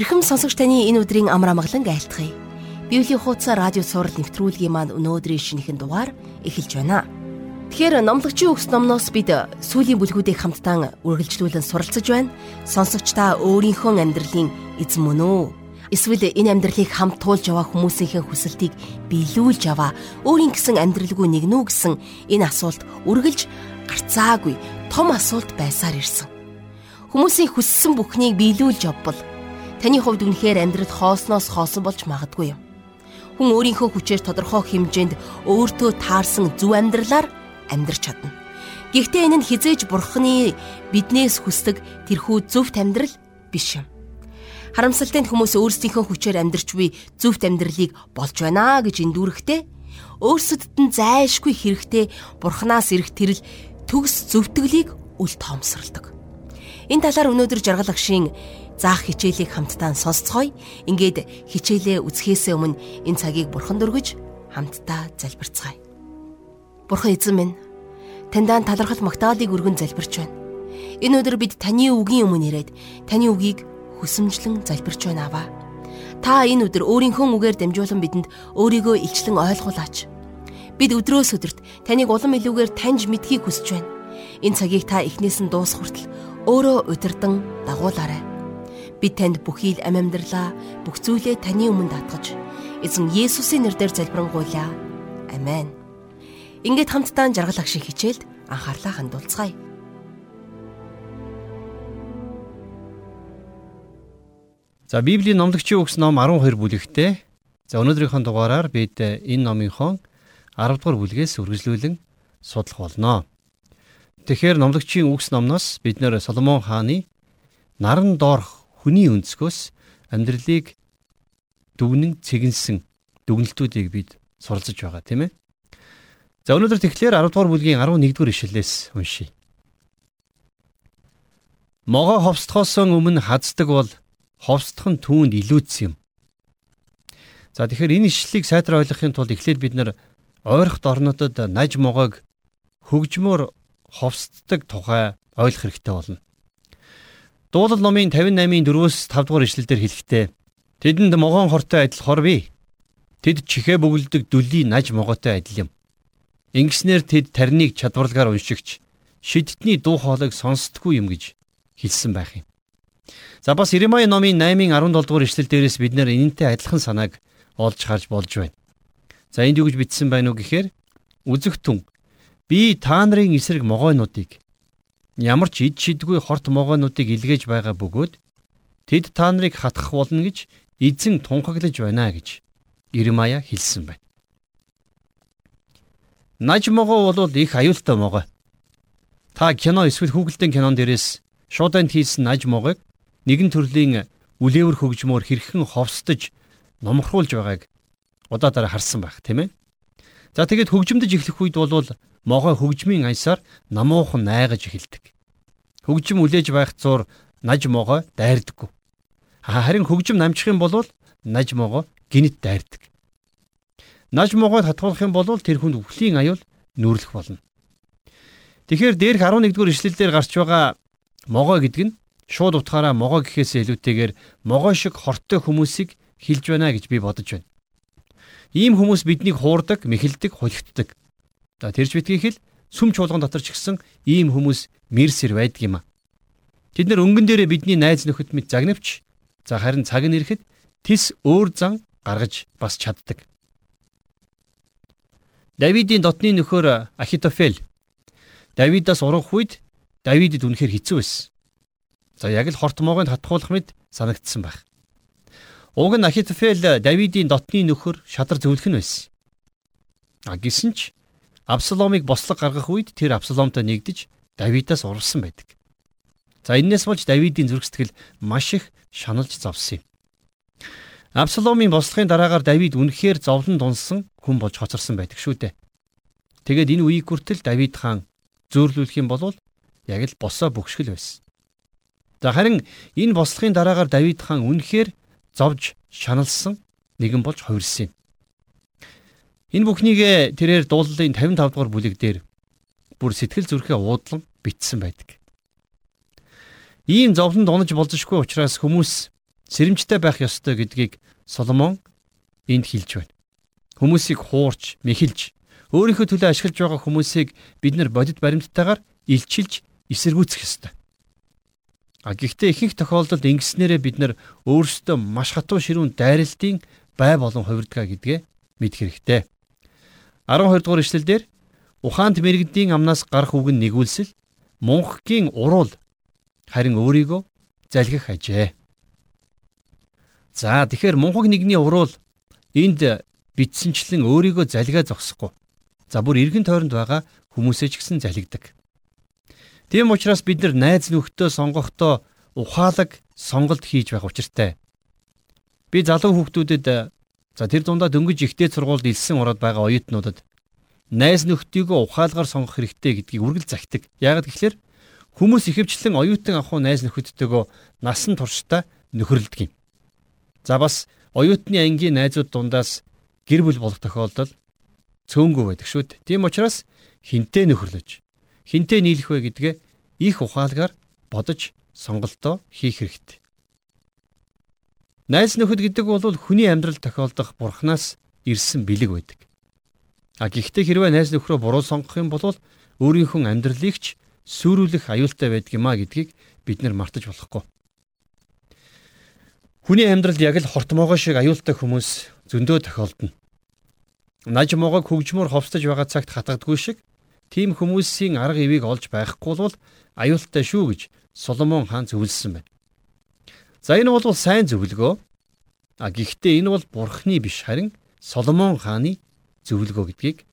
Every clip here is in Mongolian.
Ирхэм сонсогч таны энэ өдрийн амар амгалан айлтгая. Библийн хуудас радио сурал нэвтрүүлгийн маань өнөөдрийн шинэхэн дугаар эхэлж байна. Тэгэхээр номлогчийн өгс номноос бид сүүлийн бүлгүүдийг хамтдаа үргэлжлүүлэн суралцж байна. Сонсогч та өөрийнхөө амьдралын эзэн мөн үү? Эсвэл энэ амьдралыг хамт туулж яваа хүмүүсийн хүсэлтийг биелүүлж яваа өөрийн гэсэн амьдралгүй нэгнүү гэсэн энэ асуулт үргэлж гарцаагүй том асуулт байсаар ирсэн. Хүмүүсийн хүссэн бүхнийг биелүүлж явбал Таны хувьд үнэхээр амьдрал хоосноос хоосон болж магадгүй юм. Хүн өөрийнхөө хүчээр тодорхой хэмжээнд өөртөө таарсан зөв амьдралаар амьдрч чадна. Гэхдээ энэ нь хизээж бурхны биднээс хүсдэг тэрхүү зөвхт амьдрал биш юм. Харамсалтай нь хүмүүс өөрсдийнхөө хүчээр амьдрч буй зөвхт амьдралыг болж байна гэж эндүүрэхдээ өөрсдөд нь зайлшгүй хэрэгтэй бурхнаас ирэх тэрл төгс зөвтгөлийг үл тоомсоролдог. Энэ талаар өнөөдөр жаргал агшийн заах хичээлийг хамтдаа сонсцгоё. Ингээд хичээлээ үзэхээс өмнө энэ цагийг бурханд өргөж хамтдаа залбирцгаая. Бурхан эзэн минь, таньдаа талархал магтаалыг өргөн залбирч байна. Энэ өдөр бид таны үгийн өмнө ирээд таны үгийг хүсэмжлэн залбирч байна аваа. Та энэ өдөр өөрийнхөө үгээр дамжуулан бидэнд өөрийгөө илчлэн ойлгуулаач. Бид өдрөөс өдөрт таныг улам илүүгээр таньж мэдхийг хүсэж байна. Энэ цагийг та эхнээс нь дуусах хүртэл өөрөө удирдан дагуулаарай. Бид танд бүхий л амь амьдралаа бүх зүйлээ таны өмнө татгаж эзэн Есүсийн нэрээр залбирanгуйлаа. Амен. Ингээд хамтдаа жаргалах шиг хичээлд анхаарлаа хандуулцгаая. За Библийн номлогчийн үгс ном 12 бүлэгтэй. За өнөөдрийнхөө дугаараар бид энэ номынхон 10 дугаар бүлгээс үргэлжлүүлэн судлах болно. Тэгэхээр номлогчийн үгс номноос бид нэр Соломон хааны наран доорх хүний өнцгөөс амьдралыг дүгнэн цэгэнсэн дүгнэлтүүдийг бид суралцж байгаа тийм ээ. За өнөөдөр тэгэхээр 10 дугаар бүлгийн 11 дугаар ишлэлээс уншийе. Могоо ховсдохоос өмнө хаздаг бол ховсдох нь түүнд илүүдсэн юм. За тэгэхээр энэ ишлэлийг сайтар ойлгохын тулд эхлээд бид нэр ойрхот орнуудад наж могоог хөгжмөр ховсддаг тухай ойлгох хэрэгтэй болно. Дуулал номын 58-ийн 4-өөс 5 дугаар ишлэлдэр хэлэхдээ тэдэнд могоон хортой адил хор бий. Тэд чихээ бөглөдөг дүлийн наж могоотой адил юм. Ингэснээр тэд тарныг чадварлагаар уншигч шидтний дуу хоолойг сонсдгүй юм гэж хэлсэн байх юм. За бас Иремай номын 8-ын 17 дугаар ишлэл дээрээс бид нэр энэнтэй адилхан санааг олж харж болж байна. За энд юу гэж бичсэн байна уу гэхээр үзэгтэн би та нарын эсрэг могойнуудыг ямар ч ид шидгүй хорт могоонуудыг илгээж байгаа бөгөөд тэд та нарыг хатгах болно гэж эзэн тунхаглаж байна гэж Ирмая хэлсэн байна. Наж могоо бол их аюултай могоо. Та кино эсвэл хүүхэлдэйн кинон дээрээс шууданд хийсэн наж могоог нэгэн төрлийн үлээвэр хөгжмөөр хэрхэн ховсдож номхруулж байгааг удаадаар харсан байх тийм ээ. За тэгээд хөгжимдөж эхлэх үед бол могоо хөгжмийн аясаар намуухан найгаж эхэлдэг. Хөгжим үлээж байх зур наж могоо дайрдаггүй. Харин хөгжим намжих юм бол наж могоо гинт дайрдаг. Наж могоод хатгуулах юм бол тэр хүнд өвхлийн аюул нүрлэх болно. Тэгэхээр дээрх 11 дугаар ишлэлдэр гарч байгаа могоо гэдэг нь шууд утгаараа могоо гэхээс илүүтэйгээр могоо шиг хортой хүмүүсийг хилж байна гэж би бодож байна. Ийм хүмүүс биднийг хуурдаг, мэхэлдэг, хулигддаг. За тэрж битгийх л сүм чуулган дотор ч гэсэн ийм хүмүүс мэрсэр байдаг юм а. Тэд нэр өнгөн дээрээ бидний найз нөхөд мэд загнавч за харин цаг нь ирэхэд тис өөр зан гаргаж бас чаддаг. Давидын дотны нөхөр Ахитофел Давидаас урах үед Давидэд үнэхээр хэцүү байсан. За яг л хорт могонд хатгуулах мэд санагдсан байх. Уг нь Ахитофел Давидын дотны нөхөр шадар зөвлөх нь байсан. А гисэн ч Абсаломыг бослог гаргах үед тэр Абсаломтой нэгдэж Давидаас урвсан байдаг. За энээс болж Давидын зүрх сэтгэл маш их шаналж зовсон юм. Абсаломын бослохын дараагаар Давид үнэхээр зовлон дунсан хүн болж хоцорсон байдаг шүү дээ. Тэгээд энэ үеийг хүртэл Давид хаан зөөрлүүлэх юм бол яг л босоо бөхшгөл байсан. За харин энэ бослохын дараагаар Давид хаан үнэхээр зовж шаналсан нэгэн болж хувирсан юм. Энэ бүхнийг тэрээр дуулалын 55 дугаар бүлэг дээр бүр сэтгэл зүрхээ уудлан бичсэн байдаг. Ийм зовлонд унаж болзошгүй учраас хүмүүс сэрэмжтэй байх ёстой гэдгийг Соломон энд хэлж байна. Хүмүүсийг хуурч, мэхэлж, өөрийнхөө төлөө ашиглаж байгаа хүмүүсийг бид нар бодит баримттайгаар илчилж, эсэргүүцэх ёстой. А гэхдээ ихэнх тохиолдолд ингэснээрээ бид нар өөрсдөө маш хатуу ширүүн дайралтын бай болон хувирдгаа гэдгээ мэдэх хэрэгтэй. 12 дугаар ишлэлдэр ухаанд мэрэгдийн амнаас гарах үг нь нэгүүлсэл мунхгийн уруул харин өөрийгөө залгих ажээ. За тэгэхээр мунхаг нэгний уруул энд битсэнчлэн өөрийгөө залгаа зогсохгүй. За бүр эргэн тойронд байгаа хүмүүсээ ч гэсэн залгидаг. Тийм учраас бид нар найз нөхдөө сонгохдоо ухаалаг сонголт хийж байх учиртай. Би залуу хүүхдүүдэд за тэр дундаа дөнгөж ихтэй сургуульд илсэн ороод байгаа оюутнуудад найз нөхдийгөө ухаалгаар сонгох хэрэгтэй гэдгийг үргэлж захидаг. Яагаад гэвэл хүмүүс ихэвчлэн оюутан ахуй найз нөхөдтэйгөө насан туршдаа нөхөрлөдөг юм. За бас оюутны ангийн найзууд дундаас гэр бүл болох тохиолдол цөөнгүй байдаг шүү дээ. Тийм учраас хинтээ нөхөрлөж, хинтээ нийлэх вэ гэдгээ их ухаалгаар бодож сонголтоо хийх хэрэгтэй. Найз нөхөд гэдэг бол хүний амьдрал тохиолдох бурхнаас ирсэн бэлэг байдаг. А гэхдээ хэрвээ найз нөхрөө буруу сонгох юм бол өөрийнхөө амьдралыг ч сүрүүлэх аюултай байдаг юм а гэдгийг бид нар мартаж болохгүй. Хүний амьдралд яг л хортмоогоо шиг аюултай хүмүүс зөндөө тохиолдно. Наж могог хөгжмөр ховстож байгаа цагт хатгадгүй шиг тийм хүмүүсийн арга ивийг олж байхгүй бол аюултай шүү гэж Соломон хаан зөвлөсөн байна. За энэ бол сайн зөвлөгөө. А гэхдээ энэ бол бурхны биш харин Соломон хааны зөвлөгөө гэдгийг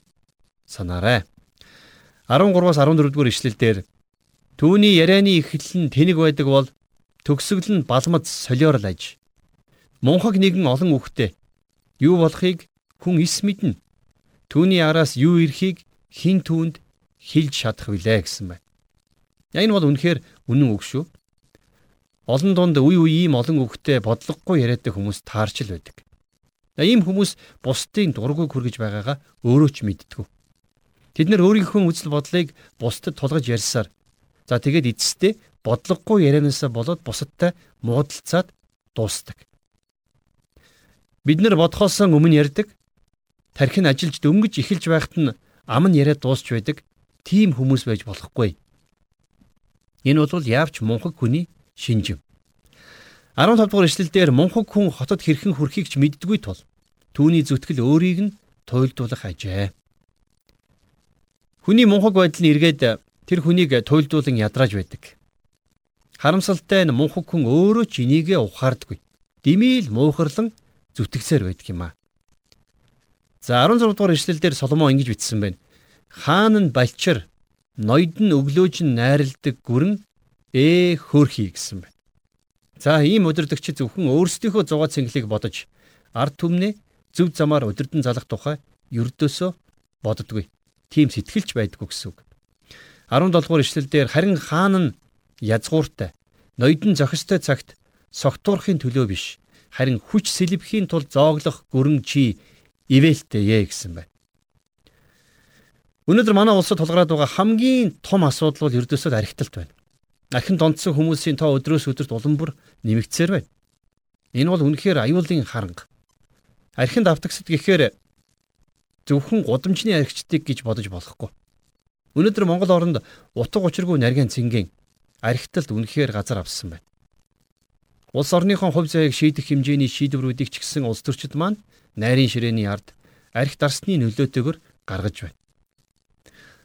санаарай. 13-аас 14 дугаар ишлэлдэр түүний ярианы эхлэл нь тэнэг байдаг бол төгсгөл нь балмад солиорл аж. Мунхаг нэгэн олон үхтэй юу болохыг хүн ис мэднэ. Түүний араас юу ирэхийг хин түүнд хилж шатах билээ гэсэн байна. Энэ бол үнэхээр үнэн үг шүү. Олон дунд үе үе ийм олон үгтэй бодлогогүй яриадаг хүмүүс таарч л байдаг. Ийм хүмүүс бусдын дургүйг хүргэж байгаагаа өөрөө ч мэддэг. Тэд нар өөрийнхөө үзэл бодлыг бусдад тулгаж ярьсаар за тэгээд эцэстээ бодлогогүй ярианаасаа болоод бусадтай муудалцаад дуустдаг. Бид нар бодхоос өмнө ярьдаг. Тархин ажиллаж дөнгөж эхэлж байхад нь ам нь яриад дуусч байдаг. Тийм хүмүүс байж болохгүй. Энэ бол яавч мунхаг хүний шинжим. 15 дугаар эшлэлдэр мунхаг хүн хотод хэрхэн хүрэхийг ч мэддгүй тул түүний зүтгэл өөрийг нь туйлдуулах ажээ. Хүний мунхаг байдал нь эргээд тэр хүнийг туйлдуулан ядрааж байдаг. Харамсалтай нь мунхаг хүн өөрөө ч энийгээ ухаардаггүй. Димийл муухарлан зүтгэсээр байдаг юм аа. За 16 дугаар эшлэлдэр Соломон ингэж бичсэн байна. Хаан нь балчир, ноёд нь өглөөж нь найрладаг гүрэн ээ хөөрхий гэсэн байна. За ийм удирдагч зөвхөн өөрсдийнхөө зугаа цэнгэлийг бодож ард түмнээ зөв замаар удирдан залах тухай ердөөсөө боддоггүй. Тийм сэтгэлж байдгүй гэсэн үг. 17 дугаар ишлэлдэр харин хаан нь язгууртай, ноёдон зохистой цагт согтуурахын төлөө биш, харин хүч сэлбэхийн тулд зооглох гүрэн чи ивэлтэй ээ гэсэн байна. Өнөөдөр манай улсад тулгараад байгаа хамгийн том асуудал бол ердөөсөө архиталт байна. Архин донцсон хүмүүсийн тоо өдрөөс өдөрт улам бүр нэмэгдсээр байна. Энэ бол үнэхээр аюулын харанга. Архинд автагсад гэхээр зөвхөн гудамжны архичдыг гэж бодож болохгүй. Өнөөдөр Монгол оронд утга учиргүй нарийн цэнгийн архиталт үнэхээр газар авсан байна. Улс орныхон хувь заяаг шийдэх хэмжээний шийдвэрүүдийг ч гэсэн улс төрчид маань найрын ширээний ард архи дарсны нөлөөтэйгөр гаргаж байна.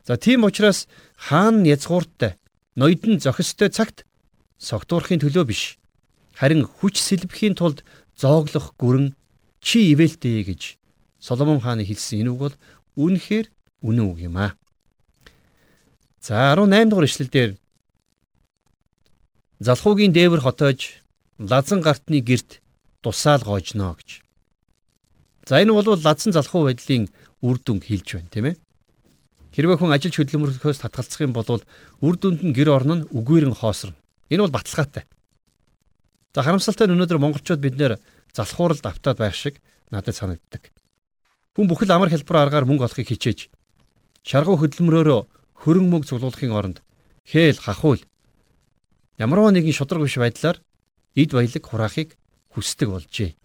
За тийм учраас хаан язгууртай ноёдон зохистой цагт согтуурахын төлөө биш харин хүч сэлбэхийн тулд зооглох гүрэн чи ивэлтэй гэж Соломон хааны хэлсэн энэ үг бол үнэхээр үнэн үг юм аа. За 18 дугаар ишлэлдэр залхуугийн дээвэр хотоож лазан гартны герт тусаал гоожно гэж. За энэ бол лазан залхуу байдлын үр дүн хэлж байна тийм ээ. Хэрвээ хүн ажил хөдөлмөрөөс татгалзах юм бол үр дүнд нь гэр орно нь үгүйрэн хоосорно. Энэ бол баталгаатай. За харамсалтай нь өнөөдөр монголчууд бид нэр залхууралд автаад байх шиг надад санагддаг. Хүн бүхэл амар хэлбэр аргаар мөнгө олохыг хичээж шаргуу хөдөлмөрөөрөө хөрөн мөг цуглуулахын оронд хээл хахуул ямар нэгэн шудраг биш байдлаар эд баялаг хураахыг хүсдэг болжээ.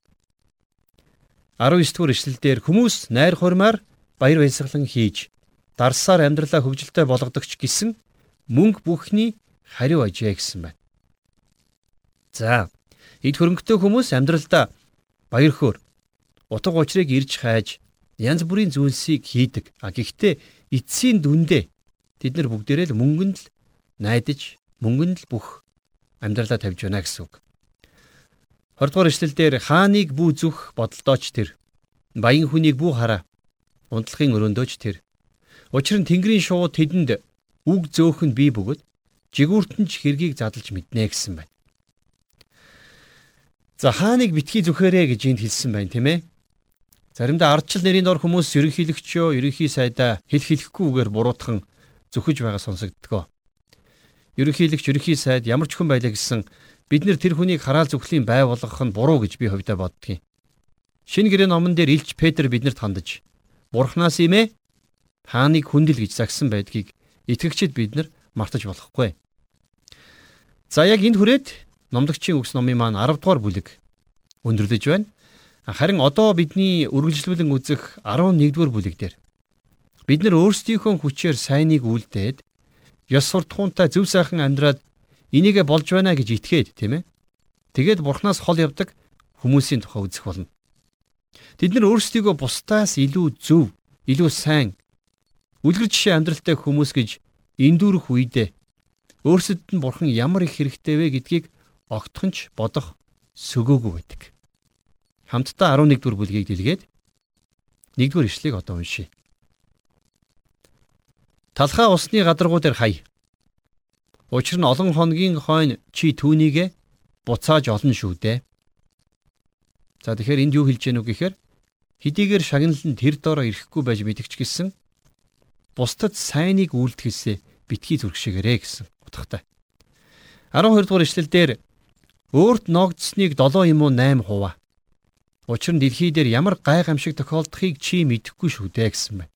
19 дугаар ишлэлдэр хүмүүс найр хурмаар баяр баясгалан хийж дарсаар амьдралаа хөгжилтэй болгодогч гисэн мөнгө бүхний хариу ажээ гэсэн байна. За, эд хөрөнгөтэй хүмүүс амьдралдаа баяр хөөр утга учирыг ирж хайж янз бүрийн зүйлсийг хийдэг. А гэхдээ эцсийн дүндээ тэд нар бүгдээрээ л мөнгөнд л найдаж, мөнгөнд л бүх амьдралаа тавьж байна гэсэн үг. 20 дугаар эшлэлдэр хааныг бүү зүх бодолдооч тэр баян хүнийг бүү хараа унтлагын өрөөндөөч тэр учир нь тэнгэрийн шууд тэдэнд үг зөөхөн бий бөгөөд жигүүртэн ч хэргийг задлж мэднэ гэсэн байна. За хааныг битгий зүхээрэ гэж энд хэлсэн байна тийм ээ. Заримдаа ардчил нэрийн дор хүмүүс ерөнхийлөгчөө ерөнхий сайдаа хэл хэлэхгүйгээр буруутхан зүхэж байгаа сонсогддгоо. Ерөнхийлөгч ерөнхий сайд ямар ч хүн байлаа гэсэн бид нэр тэр хүнийг хараал зүхлийн бай болгох нь буруу гэж би хувьдаа боддгийн. Шинэ гэрээ номон дээр Илч Петр биднэрт хандаж Бурханаас имэ хааныг хүндэл гэж загсан байдгийг итгэгчид бид нар мартаж болохгүй. За яг энд хүрээд номдогчийн үгс номын маань 10 дугаар бүлэг өндөрлөж байна. Харин одоо бидний үргэлжлүүлэн үзэх 11 дугаар бүлэг дээр бид нар өөрсдийнхөө хүчээр сайныг үлдээд ёс суртахуунтай зөв сайхан амьдраад Энийгэ болж байна гэж итгээд тийм ээ. Тэгээд бурхнаас хол явдаг хүмүүсийн тухай үзэх болно. Тэд нар өөрсдийгөө бусдаас илүү зөв, илүү сайн үлгэр жишээ амьдралтай хүмүүс гэж эндүрэх үедээ өөрсдөд нь бурхан ямар их хэрэгтэй вэ гэдгийг огтхонч бодох сөгөөгүй байдаг. Хамтдаа 11 дугаар бүлгийг дэлгээд 1 дугаар ишлэгийг одоо уншийе. Талхаа усны гадаргуу дээр хай. Учир нь олон хоногийн хойно чи түүнийгэ буцааж олно шүү дээ. За тэгэхээр энд юу хэлж гэнэ үг гэхээр хэдийгээр шагналан тэр доороо ирэхгүй байж мэдгч гисэн бусдад сайныг үйлдэхэлсэ битгий зүрхшигэрээ гэсэн утгатай. 12 дугаар ишлэл дээр өөрт ногдсныг 7 юм уу 8 хуваа. Учир нь дэлхий дээр ямар гайхамшиг тохиолдохыг чи мэдэхгүй шүү дээ гэсэн байна.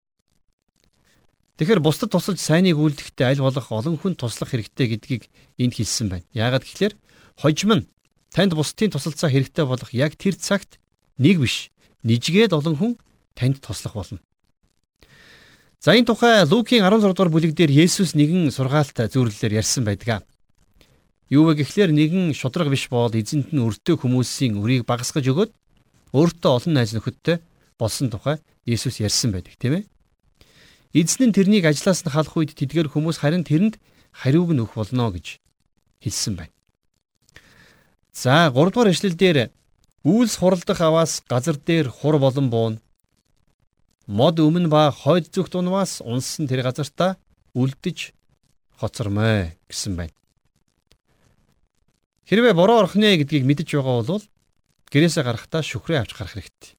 Тэгэхээр бусдад тусалж сайныг үлдэхдээ аль болох олон хүн туслах хэрэгтэй гэдгийг энд хэлсэн байна. Яагаад гэвэл хожим нь танд бусдын тусалцаа хэрэгтэй болох яг тэр цагт нэг биш нижгээд олон хүн танд туслах болно. За энэ тухай Лукийн 16 дугаар бүлэг дээр Есүс нэгэн сургаалт зөвлөлөөр ярьсан байдаг. Юу вэ гэхлээр нэгэн шудраг биш бол эзэнт нь өртөө хүмүүсийн үрийг багасгаж өгөөд өөртөө олон найз нөхөдтэй болсон тухай Есүс ярьсан байдаг тийм ээ. Эзэн нь тэрнийг ажлаас нь халах үед тэдгээр хүмүүс харин тэрэнд хариуг нь өгөх болно гэж хэлсэн байна. За 3 дугаар эшлэл дээр үйлс хуралдах аваас газар дээр хур болон буун мод өмнө ба хойд зүгт унваас унсан тэр газартаа үлдэж хоцормой гэсэн байна. Хэрвээ бороо орхно гэдгийг мэдэж байгаа бол гэрээсээ гарахдаа шүхрээ авч гарах хэрэгтэй.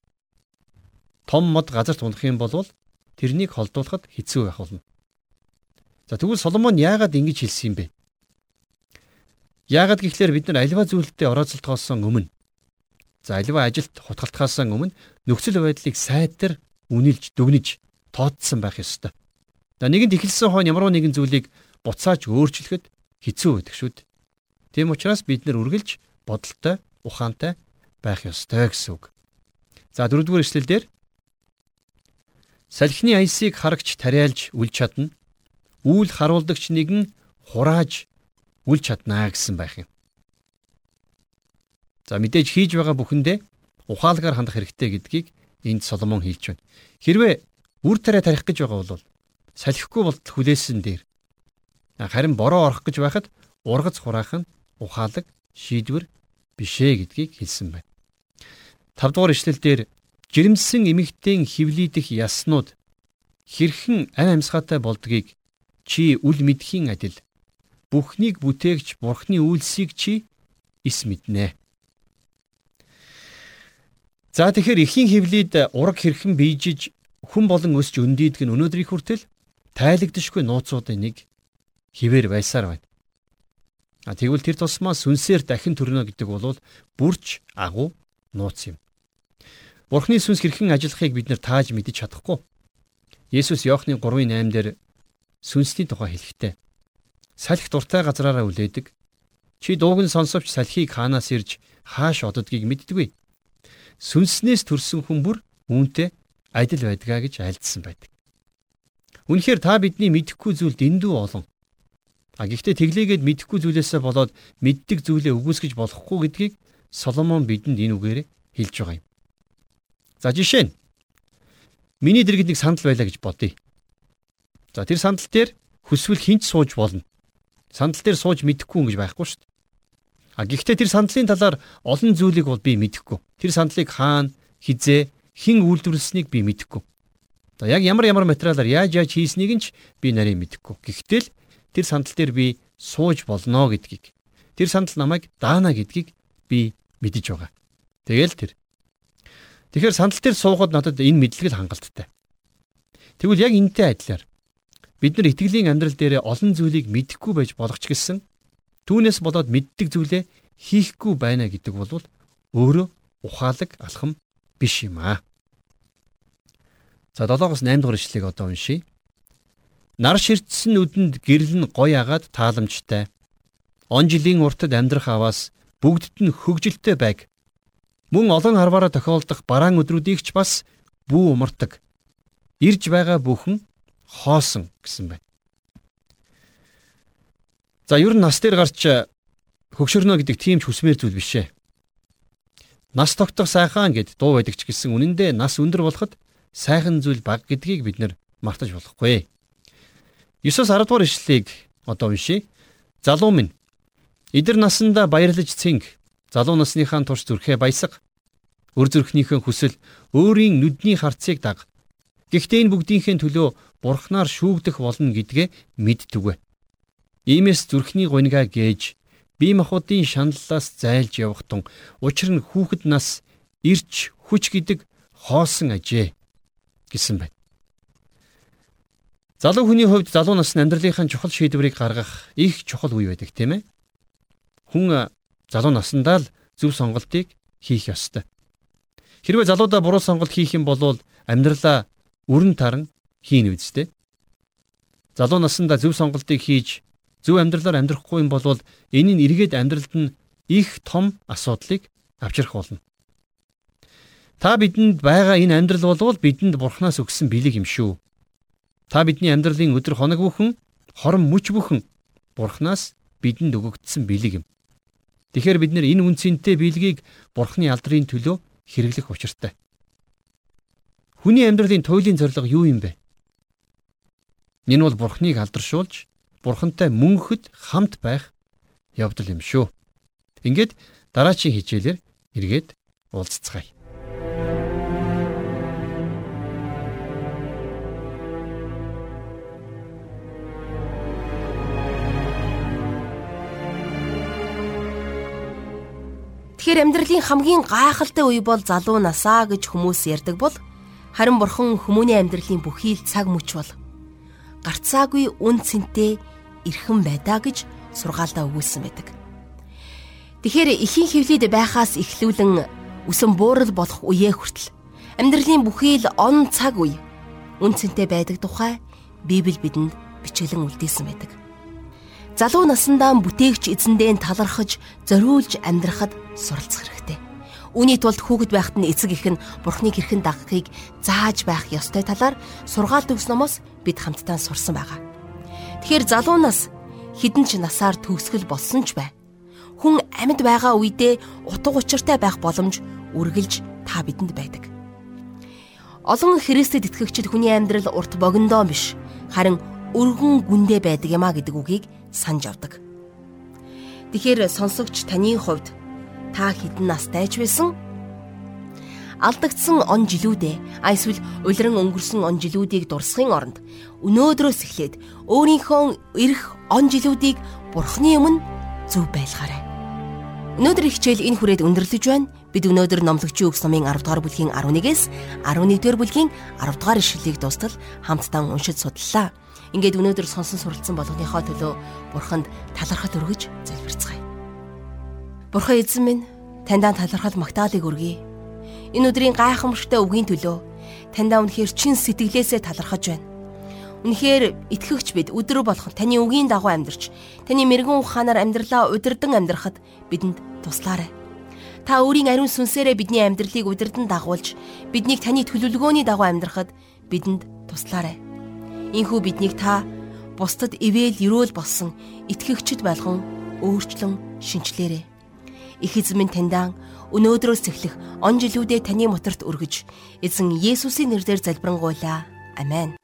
Том мод газарт унах юм бол тэрнийг холдуулахад хэцүү байх болно. За тэгвэл Соломон яагаад ингэж хэлсэн юм бэ? Яагаад гэхлээр бид нар альва зүйлдээ орооцолтохоос өмнө за альва ажилд хутгалтахаас өмнө нөхцөл байдлыг сайдтар үнэлж дүгнэж тооцсон байх ёстой. За нэгэнт эхэлсэн хойно ямар нэгэн зүйлийг буцааж өөрчлөхөд хэцүү байдаг шүү дээ. Тийм учраас бид нар үргэлж бодолтой, ухаантай байх ёстой гэсэн үг. За дөрөвдүгээр эшлэлдэр Салхины аясыг харагч тариалж үл чадна. Үүл харуулдагч нэгэн хурааж үл чаднаа гэсэн байх юм. За мэдээж хийж байгаа бүхэндээ ухаалгаар хандах хэрэгтэй гэдгийг энд Соломон хэлж байна. Хэрвээ үр тариа тарих гэж байгаа бол салхихгүй болтол хүлээсэн дээр харин бороо орох гэж байхад ургац хураах нь ухаалаг шийдвэр бишээ гэдгийг хэлсэн байна. 5 дугаар ишлэл дээр жирэмсэн эмэгтэйн хөвлийдэх яснууд хэрхэн ам амьсгаатай болдгийг чи үл мэдхийн адил бүхнийг бүтээгч бурхны үйлсийг чи ис мэднэ. За тэгэхээр эхийн хөвлийд ураг хэрхэн бийжиж хүн болон өсч өндийдэг нь өнөөдрийн хүртэл тайлагдшгүй нууцуудын нэг хിവэр байсаар байна. А тэгвэл тэр тусмаа сүнсээр дахин төрнө гэдэг бол бүрч агуу нууц юм. Бурхны сүнс хэрхэн ажиллахыг бид нэр тааж мэдэж чадахгүй. Есүс Иохны 3:8 дээр сүнсний тухай хэлэхдээ салхи дуртай газраараа үлээдэг. Чи дууг нь сонсовч салхийг хаанаас ирж хааш оддгийг мэддэггүй. Сүнснээс төрсөн хүн бүр үүнтэй адил байдгаа гэж альдсан байдаг. Үнэхээр та бидний мэдэхгүй зүйл дэндүү олон. А гэхдээ тэглээгээд мэдэхгүй зүйлээсээ болоод мэддэг зүйлээ үгүйсгэж болохгүй гэдгийг Соломон бидэнд энэ үгээр хэлж байгаа юм. За жишээ нь миний дэргэд нэг сандал байлаа гэж бодъё. За тэр сандал дээр хүсвэл хинч сууж болно. Сандал дээр сууж мэдэхгүй юм гэж байхгүй шүү дээ. А гэхдээ тэр сандлын талаар олон зүйлийг бол би мэдэхгүй. Тэр сандлыг хаана, хизээ, хэн үйлдвэрлэснийг би мэдэхгүй. За яг ямар ямар материалаар яаж яаж хийснийг нь ч би нарийн мэдэхгүй. Гэхдээ л тэр сандал дээр би сууж болно гэдгийг тэр сандал намайг даана гэдгийг би мэдэж байгаа. Тэгэл тэр. Тэгэхээр сандал дээр суугаад надад энэ мэдлэг л хангалттай. Тэгвэл яг энэтэй адилаар бид нар итгэлийн амьдрал дээр олон зүйлийг мэдэхгүй байж болох ч гэсэн түүнээс болоод мэддэг зүйлээ хийхгүй байна гэдэг бол өөрөө ухаалаг алхам биш юм аа. За 7-оос 8 дугаар ишлэгийг одоо уншийе. Нар ширтсэн нүдэнд гэрэл нь гоё агаад тааламжтай. Он жилийн уртад амьдрах аваас бүгдд нь хөгжилтэй байг. Мөн олон харваараа тохиолдох бараан өдрүүдийг ч бас бүү умардаг. Ирж байгаа бүхэн хоосон гэсэн байна. За ер нь нас дээр гарч хөгшөрнө гэдэг тийм ч хүсмээр зүйл биш ээ. Нас тогтох сайхан гэд дуу байдаг ч гэсэн үнэндээ нас өндөр болоход сайхан зүйл баг гэдгийг бид нар мартаж болохгүй. 9-с 10 дугаар ишлэлийг одоо уншийе. Залуу минь эдэр насандаа баярлаж цэнг. Залуу насныхаа турш зүрхээ баясаг. Өр зүрхнийхэн хүсэл өөрийн нүдний харцыг даг. Гэхдээ энэ бүгдийнхээ төлөө бурхнаар шүүгдэх болно гэдгээ мэдтүгвэ. Иймээс зүрхний гуньгаа гээж бие махбодын шаналлаас зайлж явах тун учир нь хүүхэд нас ирч хүч гэдэг хоосон ажээ гэсэн байна. Залуу хүний хувьд залуу насны амьдралынхаа чухал шийдвэрийг гаргах их чухал үе байдаг тийм ээ. Хүн залуу наснаа л зөв сонголтыг хийх ёстой. Хэрвээ залуудаа буруу сонголт хийх юм бол амьдралаа өрн таран хийн үстэй. Залуу наснда зөв сонголтыг хийж зөв амьдралаар амьдрахгүй юм бол энэ нь эргээд амьдралд нь их том асуудлыг авчрах болно. Та бидэнд байгаа энэ амьдрал бол бидэнд бурхнаас өгсөн бэлэг юм шүү. Та бидний амьдралын өдөр хоног бүхэн хорон мөч бүхэн Бурханаас бидэнд өгөгдсөн бэлэг юм. Тэгэхээр бид нэр энэ үнцэнтэй бэлгийг Бурханы алдрын төлөө хэрэглэх учиртай. Хүний амьдралын туйлын зорилго юу юм бэ? Энэ бол Бурханыг алдаршуулж, Бурхантай мөнхөд хамт байх явдал юм шүү. Ингээд дараачийн хичээлээр эргээд уулзцгаая. Тэгэхээр амьдралын хамгийн гайхалтай үе бол залуу насаа гэж хүмүүс ярьдаг бол харин бурхан хүмүүний амьдралын бүхий л цаг мөч бол гарцаагүй үн цэнтэй эрхэм байдаа гэж сургаалдаа өгүүлсэн байдаг. Тэгэхээр эхийн хөвлөд байхаас эхлүүлэн үсэн буурал болох үеэ хүртэл амьдралын бүхий л он цаг үе үн цэнтэй байдаг тухай Библи бидэнд бичгэлэн үлдээсэн байдаг. Залуу насандаа бүтээгч эзэндээ талархаж зориулж амьдрахад суралцах хэрэгтэй. Үүний тулд хүүхэд байхад нь эцэг их нь бурхныг хэрхэн дагахыг зааж байх ёстой талаар сургаал төгс номоос бид хамтдаа сурсан байгаа. Тэгэхээр залуу нас хідэн ч насаар төгсгөл болсон ч бай. Хүн амьд байгаа үедээ утга учиртай байх боломж үргэлж та бидэнд байдаг. Олон Христэд итгэгчид хүний амьдрал урт богиндоо биш харин өргөн гүндэ байдаг юмаа гэдэг үгийг санаж авдаг. Тэгэхээр сонсогч таны хувьд та хэдэн настай ч байсан? Алдагдсан он жилүүдээ эсвэл улиран өнгөрсөн он жилүүдийг дурсахын оронд өнөөдрөөс эхлээд өөрийнхөө ирэх он жилүүдийг Бурхны өмнө зөв байлгаарай. Өнөөдөр хичээл энэ хүрээд өндөрлөж байна. Бид өнөөдөр номлогчийн өгс номын 10 дугаар бүлгийн 11-ээс 11 дугаар бүлгийн 10 дугаар ишлэлийг дуустал хамтдаа уншиж судлаа. Ингээд өнөөдөр сонсон суралцсан болгоныхоо төлөө Бурханд талархал өргөж залбирцгаая. Бурхан эзэн минь таньдаа талархал магтаалыг өргөе. Энэ өдрийн гайхамшигтай үгийн төлөө таньдаа үнэхээр чин сэтгэлээсээ талархаж байна. Үнэхээр итгэгч бид өдөр болгон таны үгийн дагуу амьдарч таны мэрэгэн ухаанаар амьдралаа удирдан амьдрахад бидэнд туслаарай. Та өөрийн ариун сүнсээрээ бидний амьдралыг удирдан дагуулж, биднийг таны төлөвлөгөөний дагуу амьдрахад бидэнд туслаарай. Ийхүү биднийг та бусдад ивэл өрөөл болсон итгэгчд болгон өөрчлөн шинчлээрэй. Их эзэн минь таньдаа өнөөдрөөс эхлэх он жилүүдэд таны моторт өргөж эзэн Есүсийн нэрээр залбирanгуйлаа. Амен.